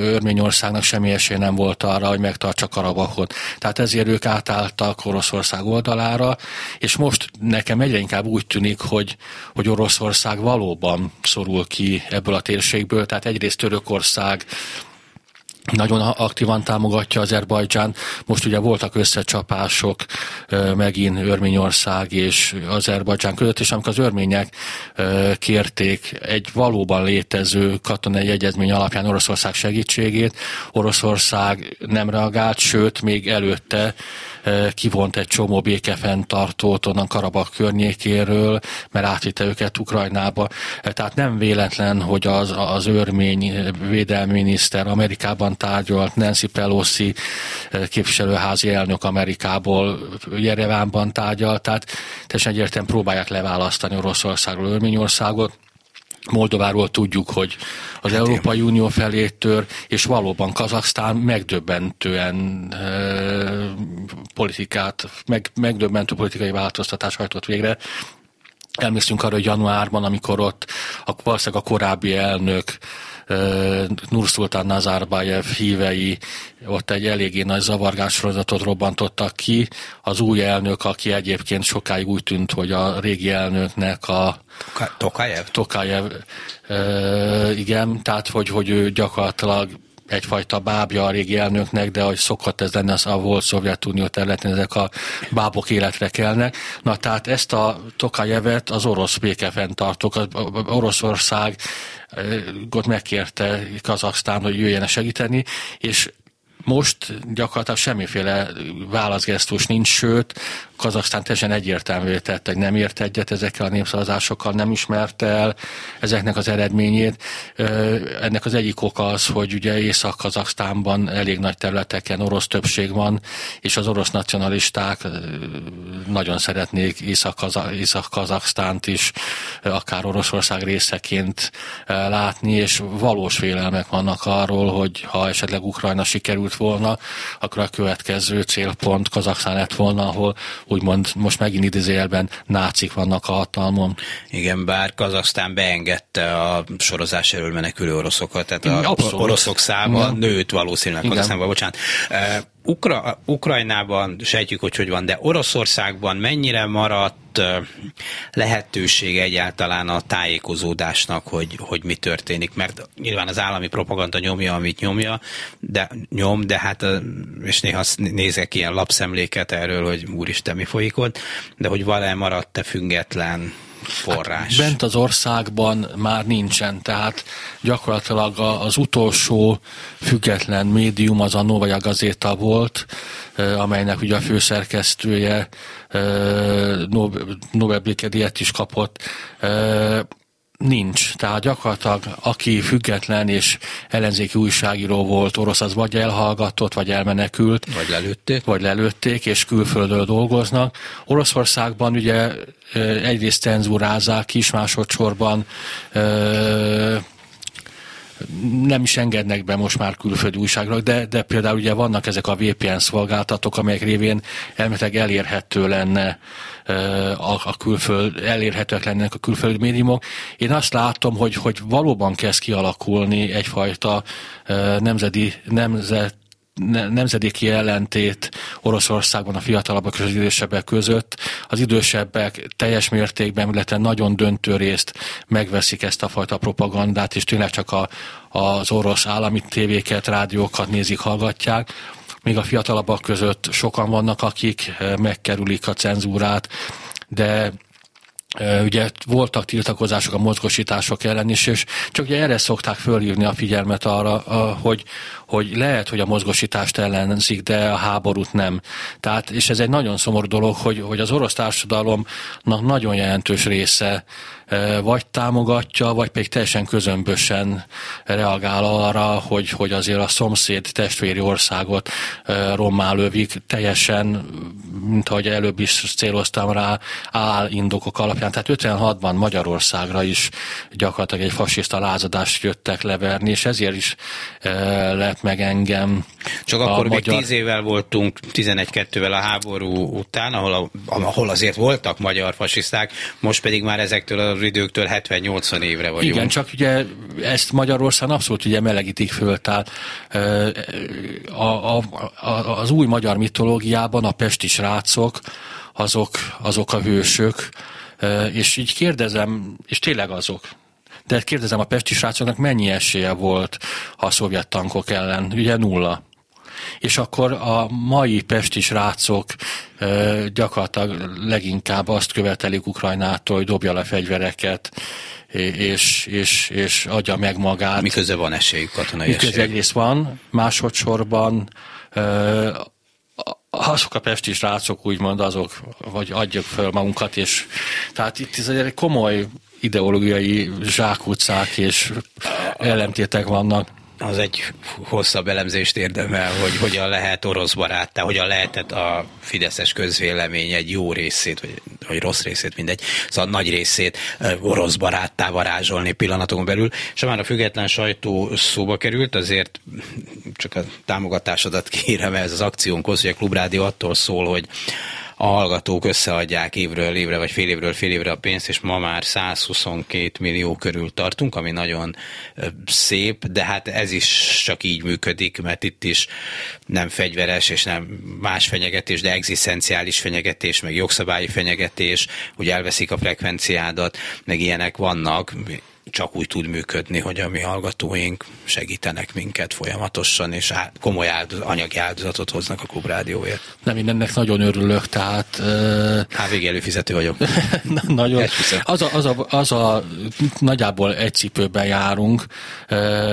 Örményországnak semmi esély nem volt arra, hogy megtartsa Karabakot. Tehát ezért ők átálltak Oroszország oldalára, és most nekem egyre inkább úgy tűnik, hogy, hogy Oroszország Oroszország valóban szorul ki ebből a térségből, tehát egyrészt Törökország nagyon aktívan támogatja Azerbajdzsán. Most ugye voltak összecsapások megint Örményország és Azerbajdzsán között, és amikor az örmények kérték egy valóban létező katonai egyezmény alapján Oroszország segítségét, Oroszország nem reagált, sőt, még előtte kivont egy csomó békefenntartót onnan Karabak környékéről, mert átvitte őket Ukrajnába. Tehát nem véletlen, hogy az, az örmény védelmi miniszter Amerikában tárgyalt, Nancy Pelosi képviselőházi elnök Amerikából Jerevánban tárgyalt, tehát teljesen egyértelműen próbálják leválasztani Oroszországról Örményországot. Moldováról tudjuk, hogy az hát Európai én. Unió felé tör, és valóban Kazaksztán megdöbbentően e, politikát, meg, megdöbbentő politikai változtatás hajtott végre. Elmésztünk arra, hogy januárban, amikor ott a, valószínűleg a korábbi elnök Nursultán Nazarbayev hívei ott egy eléggé nagy zavargássorozatot robbantottak ki. Az új elnök, aki egyébként sokáig úgy tűnt, hogy a régi elnöknek a Tokayev? Tokayev, igen, tehát hogy, hogy ő gyakorlatilag egyfajta bábja a régi elnöknek, de hogy szokott ez lenni, az a volt Szovjetunió területén, ezek a bábok életre kelnek. Na tehát ezt a Tokajevet az orosz békefenntartók, az Oroszország ott megkérte Kazaksztán, hogy jöjjene segíteni, és most gyakorlatilag semmiféle válaszgesztus nincs, sőt, Kazaksztán teljesen egyértelművé tette, hogy nem ért egyet ezekkel a népszavazásokkal, nem ismerte el ezeknek az eredményét. Ennek az egyik oka az, hogy ugye Észak-Kazaksztánban elég nagy területeken orosz többség van, és az orosz nacionalisták nagyon szeretnék Észak-Kazaksztánt is akár Oroszország részeként látni, és valós félelmek vannak arról, hogy ha esetleg Ukrajna sikerült volna, akkor a következő célpont Kazaksztán lett volna, ahol úgymond most megint idézőjelben nácik vannak a hatalmon. Igen, bár Kazaksztán beengedte a sorozás erről menekülő oroszokat, tehát a Abszolút. oroszok száma Igen. nőtt valószínűleg Kazaksztánban, bocsánat. Ukra- Ukrajnában sejtjük, hogy hogy van, de Oroszországban mennyire maradt lehetőség egyáltalán a tájékozódásnak, hogy, hogy mi történik, mert nyilván az állami propaganda nyomja, amit nyomja, de nyom, de hát, és néha nézek ilyen lapszemléket erről, hogy úristen, mi folyik ott, de hogy van-e maradt-e független forrás. Hát bent az országban már nincsen, tehát gyakorlatilag az utolsó független médium az a Novaja Gazeta volt, amelynek ugye a főszerkesztője Nobel békedíjat is kapott Nincs. Tehát gyakorlatilag aki független és ellenzéki újságíró volt orosz, az vagy elhallgatott, vagy elmenekült. Vagy lelőtték. Vagy lelőtték, és külföldről dolgoznak. Oroszországban ugye egyrészt cenzúrázák is, másodszorban nem is engednek be most már külföldi újságra, de, de például ugye vannak ezek a VPN szolgáltatók, amelyek révén elméletileg elérhető lenne a, a külföld, elérhetőek lennének a külföldi médiumok. Én azt látom, hogy, hogy valóban kezd kialakulni egyfajta nemzeti, nemzet nemzedéki ellentét Oroszországban a fiatalabbak és az idősebbek között. Az idősebbek teljes mértékben, illetve nagyon döntő részt megveszik ezt a fajta propagandát, és tényleg csak a, az orosz állami tévéket, rádiókat nézik, hallgatják. Még a fiatalabbak között sokan vannak, akik eh, megkerülik a cenzúrát, de Ugye voltak tiltakozások a mozgosítások ellen is, és csak ugye erre szokták fölhívni a figyelmet arra, hogy, hogy lehet, hogy a mozgosítást ellenzik, de a háborút nem. Tehát, és ez egy nagyon szomorú dolog, hogy, hogy az orosz társadalomnak nagyon jelentős része vagy támogatja, vagy pedig teljesen közömbösen reagál arra, hogy, hogy azért a szomszéd testvéri országot rommá lövik, teljesen, mint ahogy előbb is céloztam rá, áll indokok alapján. Tehát 56-ban Magyarországra is gyakorlatilag egy fasiszta lázadást jöttek leverni, és ezért is lett meg engem. Csak akkor még magyar... 10 évvel voltunk, 11-2-vel a háború után, ahol, a, ahol azért voltak magyar fasiszták, most pedig már ezektől a időktől 70-80 évre vagyunk. Igen, csak ugye ezt Magyarország abszolút ugye melegítik föl, tehát a, a, a, az új magyar mitológiában a pesti srácok, azok, azok a hősök, És így kérdezem, és tényleg azok, de kérdezem a pesti srácoknak mennyi esélye volt a szovjet tankok ellen? Ugye nulla. És akkor a mai pesti srácok gyakorlatilag leginkább azt követelik Ukrajnától, hogy dobja le fegyvereket, és, és, és adja meg magát. Miközben van esélyük katonai Miközben esély. egyrészt van, másodszorban azok a pesti srácok úgymond azok, hogy adjuk fel magunkat, és tehát itt ez egy komoly ideológiai zsákutcák és ellentétek vannak az egy hosszabb elemzést érdemel, hogy hogyan lehet orosz baráttá, hogyan lehetett a fideszes közvélemény egy jó részét, vagy, vagy rossz részét, mindegy, szóval nagy részét orosz baráttá varázsolni pillanatokon belül. És már a független sajtó szóba került, azért csak a támogatásodat kérem ez az akciónkhoz, hogy a Klubrádió attól szól, hogy a hallgatók összeadják évről évre, vagy fél évről fél évre a pénzt, és ma már 122 millió körül tartunk, ami nagyon szép, de hát ez is csak így működik, mert itt is nem fegyveres és nem más fenyegetés, de egzisztenciális fenyegetés, meg jogszabályi fenyegetés, hogy elveszik a frekvenciádat, meg ilyenek vannak, csak úgy tud működni, hogy a mi hallgatóink segítenek minket folyamatosan, és komoly áldoz, anyagi áldozatot hoznak a klubrádióért. Nem, én ennek nagyon örülök, tehát... Uh... HVG előfizető vagyok. [LAUGHS] nagyon. Az a, az, a, az a nagyjából egy cipőben járunk,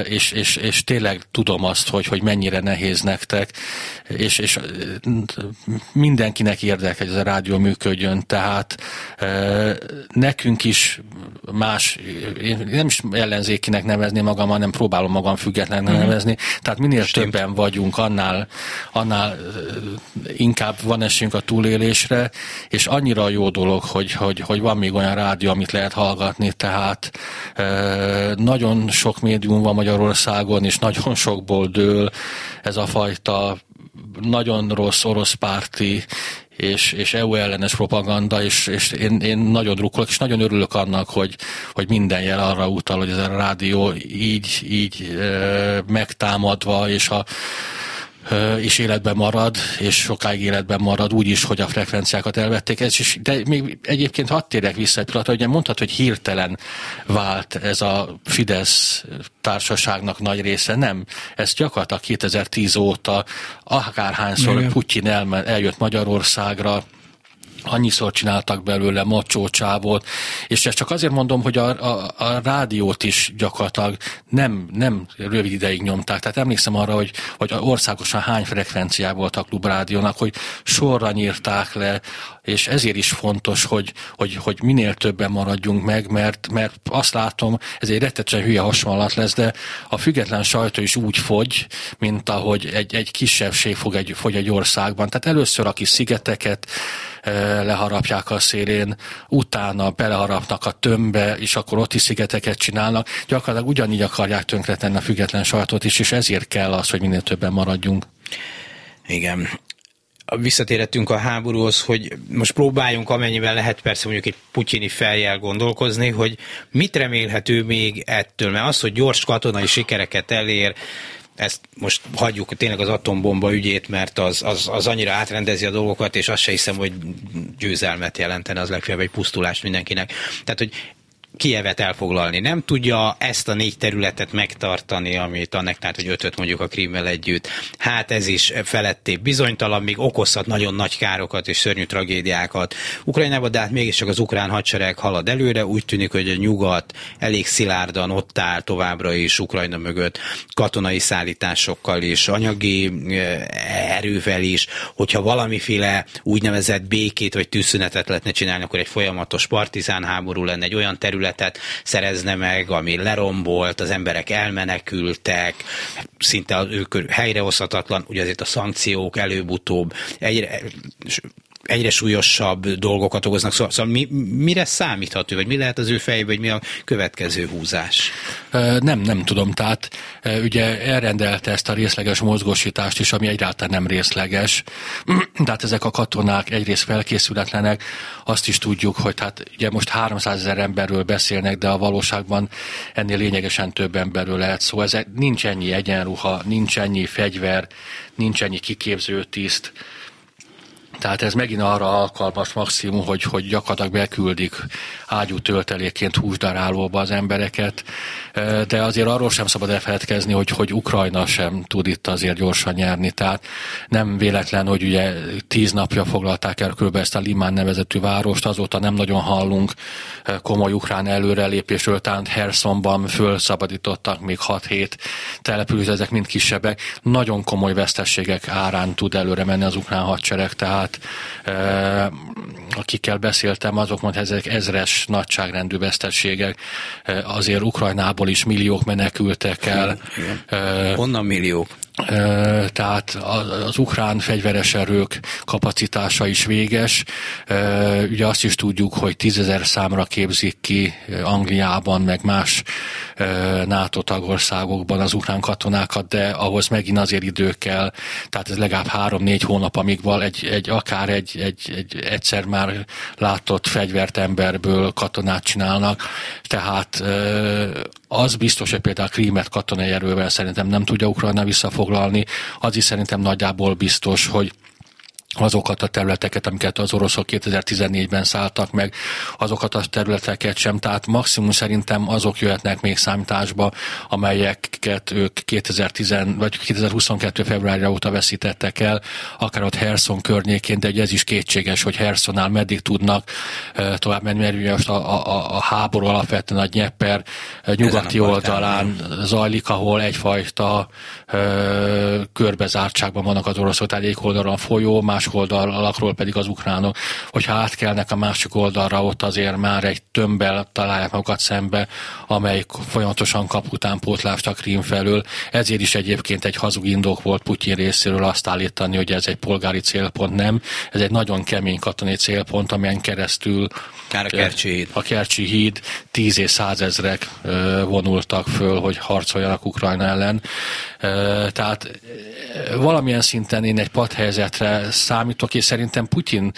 és, és, és tényleg tudom azt, hogy, hogy mennyire nehéz nektek, és, és mindenkinek érdeke, hogy ez a rádió működjön, tehát nekünk is más, én nem is ellenzékinek nevezni magam, hanem próbálom magam függetlennek mm-hmm. nevezni. Tehát minél Stimmt. többen vagyunk, annál, annál inkább van esélyünk a túlélésre, és annyira jó dolog, hogy, hogy, hogy van még olyan rádió, amit lehet hallgatni, tehát nagyon sok médium van Magyarországon, és nagyon sokból dől ez a fajta nagyon rossz orosz párti és, és EU ellenes propaganda, és, és én, én nagyon drukkolok, és nagyon örülök annak, hogy, hogy minden jel arra utal, hogy ez a rádió így, így e, megtámadva, és a és életben marad, és sokáig életben marad, úgy is, hogy a frekvenciákat elvették. Ez is, de még egyébként hadd térek vissza egy pillanatra, hogy mondhat, hogy hirtelen vált ez a Fidesz társaságnak nagy része. Nem. Ez gyakorlatilag 2010 óta akárhányszor Igen. Putyin eljött Magyarországra, annyiszor csináltak belőle macsócsávot, és ezt csak azért mondom, hogy a, a, a rádiót is gyakorlatilag nem, nem rövid ideig nyomták. Tehát emlékszem arra, hogy, hogy országosan hány frekvenciá volt a klubrádiónak, hogy sorra nyírták le, és ezért is fontos, hogy, hogy, hogy minél többen maradjunk meg, mert, mert azt látom, ez egy rettetesen hülye hasonlat lesz, de a független sajtó is úgy fogy, mint ahogy egy, egy kisebbség fog egy, fogy egy országban. Tehát először a kis szigeteket, leharapják a szélén, utána beleharapnak a tömbbe, és akkor ott is szigeteket csinálnak. Gyakorlatilag ugyanígy akarják tönkretenni a független sajtót is, és ezért kell az, hogy minél többen maradjunk. Igen visszatérhetünk a háborúhoz, hogy most próbáljunk amennyiben lehet persze mondjuk egy putyini feljel gondolkozni, hogy mit remélhető még ettől, mert az, hogy gyors katonai sikereket elér, ezt most hagyjuk tényleg az atombomba ügyét, mert az, az, az annyira átrendezi a dolgokat, és azt se hiszem, hogy győzelmet jelentene, az legfeljebb egy pusztulást mindenkinek. Tehát, hogy Kievet elfoglalni. Nem tudja ezt a négy területet megtartani, amit annak tehát, hogy ötöt mondjuk a Krímmel együtt. Hát ez is feletté bizonytalan, még okozhat nagyon nagy károkat és szörnyű tragédiákat Ukrajnában, de hát mégiscsak az ukrán hadsereg halad előre. Úgy tűnik, hogy a nyugat elég szilárdan ott áll továbbra is Ukrajna mögött katonai szállításokkal és anyagi eh, erővel is. Hogyha valamiféle úgynevezett békét vagy tűzszünetet lehetne csinálni, akkor egy folyamatos partizán háború lenne, egy olyan terület, területet szerezne meg, ami lerombolt, az emberek elmenekültek, szinte az ő helyrehozhatatlan, ugye azért a szankciók előbb-utóbb egyre egyre súlyosabb dolgokat okoznak. Szóval, szóval mi, mire számítható, vagy mi lehet az ő fejében, vagy mi a következő húzás? Nem, nem tudom. Tehát ugye elrendelte ezt a részleges mozgósítást is, ami egyáltalán nem részleges. [CLEARS THROAT] Tehát ezek a katonák egyrészt felkészületlenek, azt is tudjuk, hogy hát ugye most 300 ezer emberről beszélnek, de a valóságban ennél lényegesen több emberről lehet szó. Ez nincs ennyi egyenruha, nincs ennyi fegyver, nincs ennyi kiképző tiszt, Tehát ez megint arra alkalmas maximum, hogy, hogy gyakorlatilag beküldik ágyú tölteléként húsdarálóba az embereket, de azért arról sem szabad elfeledkezni, hogy, hogy Ukrajna sem tud itt azért gyorsan nyerni. Tehát nem véletlen, hogy ugye tíz napja foglalták el kb. ezt a Limán nevezetű várost, azóta nem nagyon hallunk komoly ukrán előrelépésről, tehát Hersonban fölszabadítottak még 6-7 település, ezek mind kisebbek. Nagyon komoly vesztességek árán tud előre menni az ukrán hadsereg, tehát e, akikkel beszéltem, azok mondták, ezek ezres nagyságrendű vesztességek. Azért Ukrajnából is milliók menekültek el. E, Honnan milliók? Tehát az ukrán fegyveres erők kapacitása is véges. Ugye azt is tudjuk, hogy tízezer számra képzik ki Angliában, meg más NATO tagországokban az ukrán katonákat, de ahhoz megint azért idő kell, tehát ez legalább három-négy hónap, amíg val egy, egy akár egy, egy, egy egyszer már látott fegyvert emberből katonát csinálnak, tehát az biztos, hogy például a Krímet katonai erővel szerintem nem tudja Ukrajna visszafoglalni, az is szerintem nagyjából biztos, hogy azokat a területeket, amiket az oroszok 2014-ben szálltak meg, azokat a területeket sem. Tehát maximum szerintem azok jöhetnek még számításba, amelyeket ők 2010, vagy 2022. februárja óta veszítettek el, akár ott Herson környékén, de ez is kétséges, hogy Hersonnál meddig tudnak tovább menni, mert ugye most a, a, a háború alapvetően a Nyepper nyugati oldalán zajlik, ahol egyfajta ö, körbezártságban vannak az oroszok, tehát egyik oldalon a folyó, más másik oldalakról pedig az ukránok, hogyha átkelnek a másik oldalra, ott azért már egy tömbbel találják magukat szembe, amelyik folyamatosan kap utánpótlást a Krím felől. Ezért is egyébként egy hazug indok volt Putyin részéről azt állítani, hogy ez egy polgári célpont, nem. Ez egy nagyon kemény katonai célpont, amelyen keresztül Kár a Kercsi híd. A Kercsi híd tíz és százezrek vonultak föl, hogy harcoljanak Ukrajna ellen. Tehát valamilyen szinten én egy padhelyzetre számítok, és szerintem Putyin,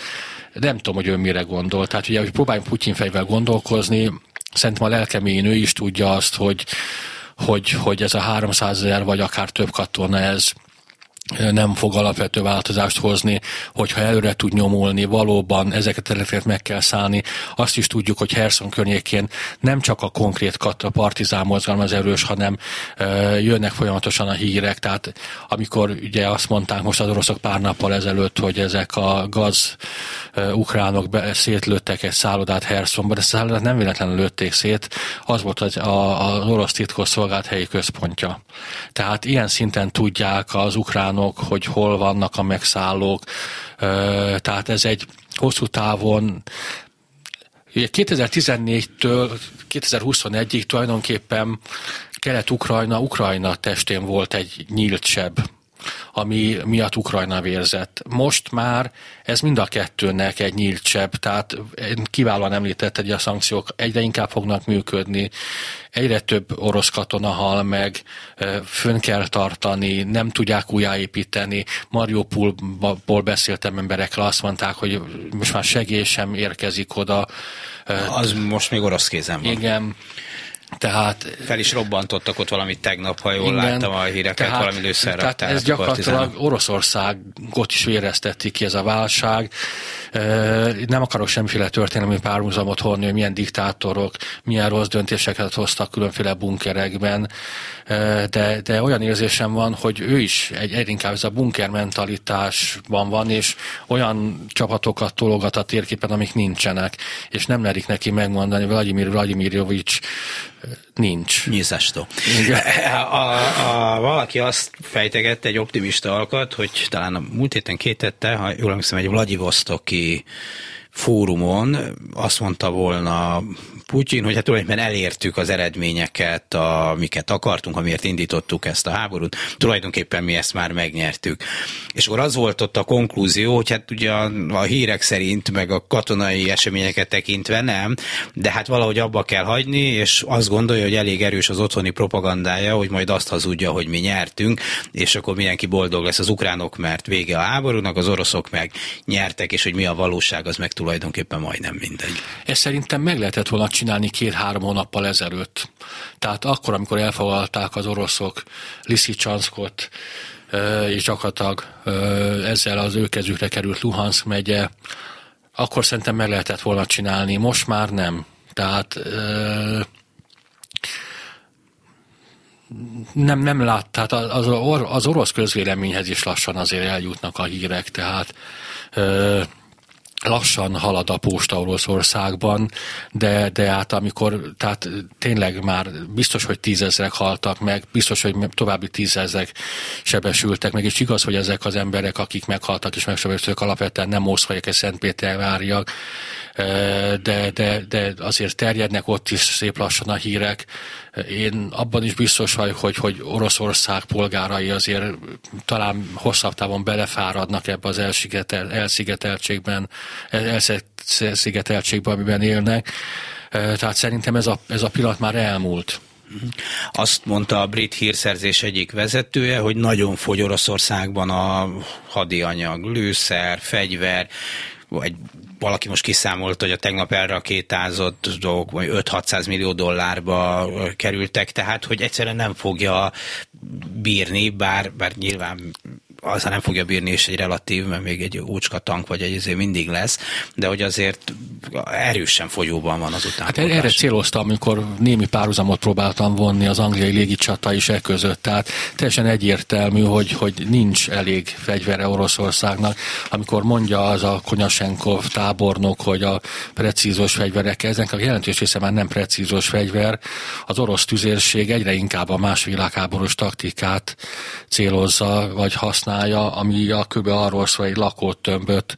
nem tudom, hogy ő mire gondol. Tehát ugye, hogy próbáljunk Putyin fejvel gondolkozni, szerintem a lelkemény ő is tudja azt, hogy, hogy, hogy ez a 300 ezer vagy akár több katona, ez nem fog alapvető változást hozni, hogyha előre tud nyomulni, valóban ezeket a területeket meg kell szállni. Azt is tudjuk, hogy Herson környékén nem csak a konkrét a partizán mozgalom az erős, hanem jönnek folyamatosan a hírek, tehát amikor ugye azt mondták most az oroszok pár nappal ezelőtt, hogy ezek a gaz ukránok be, szétlőttek egy szállodát Hersonban, ezt a szállodát nem véletlenül lőtték szét, az volt az, a, az orosz titkos szolgált helyi központja. Tehát ilyen szinten tudják az ukrán ukránok, hogy hol vannak a megszállók. Tehát ez egy hosszú távon Ugye 2014-től 2021-ig tulajdonképpen Kelet-Ukrajna, Ukrajna testén volt egy nyílt seb ami miatt Ukrajna vérzett. Most már ez mind a kettőnek egy nyílt seb, tehát kiválóan említett, hogy a szankciók egyre inkább fognak működni, egyre több orosz katona hal meg, fönn kell tartani, nem tudják újjáépíteni. Mariupolból beszéltem emberekkel, azt mondták, hogy most már segély sem érkezik oda. Az most még orosz kézen van. Igen, tehát, Fel is robbantottak ott valamit tegnap, ha jól igen, láttam a híreket, tehát, valami lőszerre. Tehát ez gyakorlatilag Oroszországot is vérezteti ki ez a válság. Nem akarok semmiféle történelmi párhuzamot honni, hogy milyen diktátorok, milyen rossz döntéseket hoztak különféle bunkerekben, de, de olyan érzésem van, hogy ő is egy, egy inkább ez a bunker mentalitásban van, és olyan csapatokat tologat a térképen, amik nincsenek, és nem merik neki megmondani, Vladimir Vladimirjovics nincs. Nyiszestó. A, a, valaki azt fejtegette, egy optimista alkat, hogy talán a múlt héten kétette, ha jól emlékszem, egy Vladivostoki fórumon azt mondta volna Putyin, hogy hát tulajdonképpen elértük az eredményeket, amiket akartunk, amiért indítottuk ezt a háborút, tulajdonképpen mi ezt már megnyertük. És akkor az volt ott a konklúzió, hogy hát ugye a, a hírek szerint, meg a katonai eseményeket tekintve nem, de hát valahogy abba kell hagyni, és azt gondolja, hogy elég erős az otthoni propagandája, hogy majd azt hazudja, hogy mi nyertünk, és akkor mindenki boldog lesz az ukránok, mert vége a háborúnak, az oroszok meg nyertek, és hogy mi a valóság, az meg tulajdonképpen majdnem mindegy. Ez szerintem meg lehetett volna csinálni két-három hónappal ezelőtt. Tehát akkor, amikor elfoglalták az oroszok Liszicsanszkot, és gyakorlatilag ezzel az ő kezükre került Luhansk megye, akkor szerintem meg lehetett volna csinálni, most már nem. Tehát nem, nem lát, tehát az, az orosz közvéleményhez is lassan azért eljutnak a hírek, tehát lassan halad a posta Oroszországban, de, de hát amikor, tehát tényleg már biztos, hogy tízezrek haltak meg, biztos, hogy további tízezrek sebesültek meg, és igaz, hogy ezek az emberek, akik meghaltak és megsebesültek, alapvetően nem Moszkvaiak és Szentpéterváriak, de, de, de azért terjednek ott is szép lassan a hírek. Én abban is biztos vagyok, hogy, hogy Oroszország polgárai azért talán hosszabb távon belefáradnak ebbe az elszigetel, elszigeteltségben, elszigeteltségben, amiben élnek. Tehát szerintem ez a, ez a pillanat már elmúlt. Azt mondta a brit hírszerzés egyik vezetője, hogy nagyon fogy Oroszországban a hadianyag, lőszer, fegyver, vagy valaki most kiszámolt, hogy a tegnap elrakétázott dolgok 5-600 millió dollárba kerültek, tehát hogy egyszerűen nem fogja bírni, bár, bár nyilván azzal nem fogja bírni, és egy relatív, mert még egy úcska tank vagy egy azért mindig lesz, de hogy azért erősen folyóban van az után. Hát erre céloztam, amikor némi párhuzamot próbáltam vonni az angliai légicsata is e között, tehát teljesen egyértelmű, hogy, hogy nincs elég fegyvere Oroszországnak. Amikor mondja az a Konyasenkov tábornok, hogy a precízos fegyverek, ezek a jelentős része már nem precízos fegyver, az orosz tüzérség egyre inkább a más világháborús taktikát célozza, vagy használ használja, ami a kb. arról szól, egy lakótömböt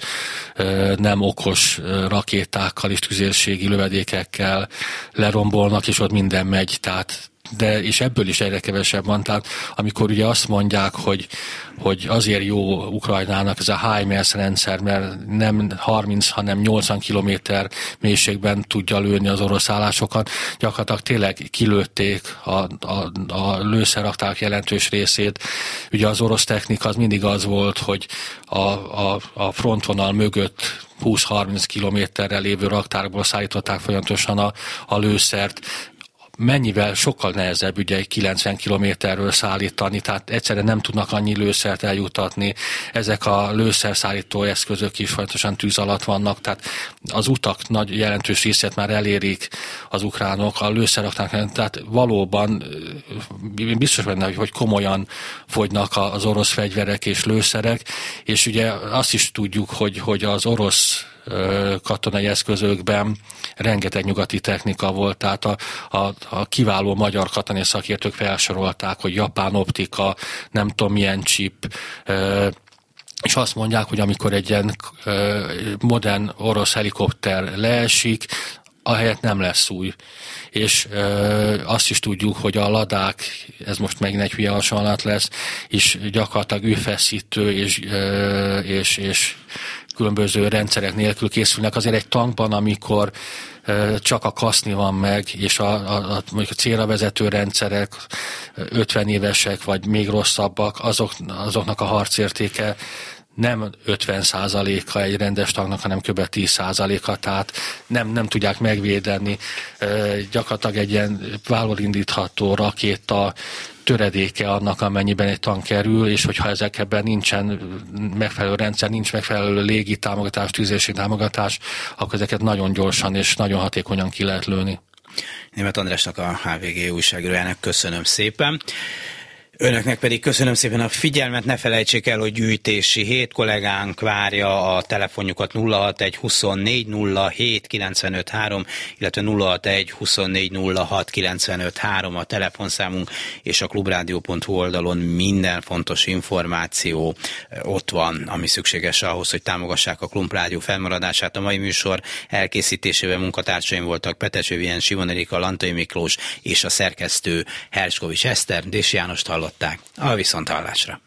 nem okos rakétákkal és tüzérségi lövedékekkel lerombolnak, és ott minden megy, tehát de és ebből is egyre kevesebb van. Tehát amikor ugye azt mondják, hogy, hogy azért jó Ukrajnának ez a HIMARS rendszer, mert nem 30, hanem 80 kilométer mélységben tudja lőni az orosz állásokat, gyakorlatilag tényleg kilőtték a, a, a lőszerakták jelentős részét. Ugye az orosz technika az mindig az volt, hogy a, a, a frontvonal mögött 20-30 kilométerrel lévő raktárból szállították folyamatosan a, a lőszert, mennyivel sokkal nehezebb ugye egy 90 kilométerről szállítani, tehát egyszerűen nem tudnak annyi lőszert eljutatni. Ezek a lőszerszállító eszközök is folyamatosan tűz alatt vannak, tehát az utak nagy jelentős részét már elérik az ukránok, a lőszeraknak, tehát valóban biztos benne, hogy komolyan fogynak az orosz fegyverek és lőszerek, és ugye azt is tudjuk, hogy, hogy az orosz katonai eszközökben rengeteg nyugati technika volt, tehát a, a, a kiváló magyar katonai szakértők felsorolták, hogy japán optika, nem tudom milyen chip, és azt mondják, hogy amikor egy ilyen modern orosz helikopter leesik, ahelyett nem lesz új. És ö, azt is tudjuk, hogy a ladák, ez most megint egy hülye hasonlat lesz, és gyakorlatilag őfeszítő és, ö, és, és különböző rendszerek nélkül készülnek. Azért egy tankban, amikor csak a kaszni van meg, és a, a, a, mondjuk a célra vezető rendszerek 50 évesek, vagy még rosszabbak, azok, azoknak a harcértéke nem 50%-a egy rendes tagnak, hanem kb. 10%-a, tehát nem, nem tudják megvédeni. Gyakorlatilag egy ilyen vállalindítható indítható rakéta töredéke annak, amennyiben egy tank kerül, és hogyha ezekben nincsen megfelelő rendszer, nincs megfelelő légi támogatás, tűzési támogatás, akkor ezeket nagyon gyorsan és nagyon hatékonyan ki lehet lőni. Német Andrásnak a HVG újságírójának köszönöm szépen. Önöknek pedig köszönöm szépen a figyelmet, ne felejtsék el, hogy gyűjtési hét kollégánk várja a telefonjukat 061 24 07 95 3, illetve 061 24 06 95 3 a telefonszámunk, és a klubrádió.hu oldalon minden fontos információ eh, ott van, ami szükséges ahhoz, hogy támogassák a Klubrádió felmaradását. A mai műsor elkészítésében munkatársaim voltak Petes Vivien, Simon Erika, Lantai Miklós és a szerkesztő Herskovics Eszter, Dési János hallották. A viszonthallásra.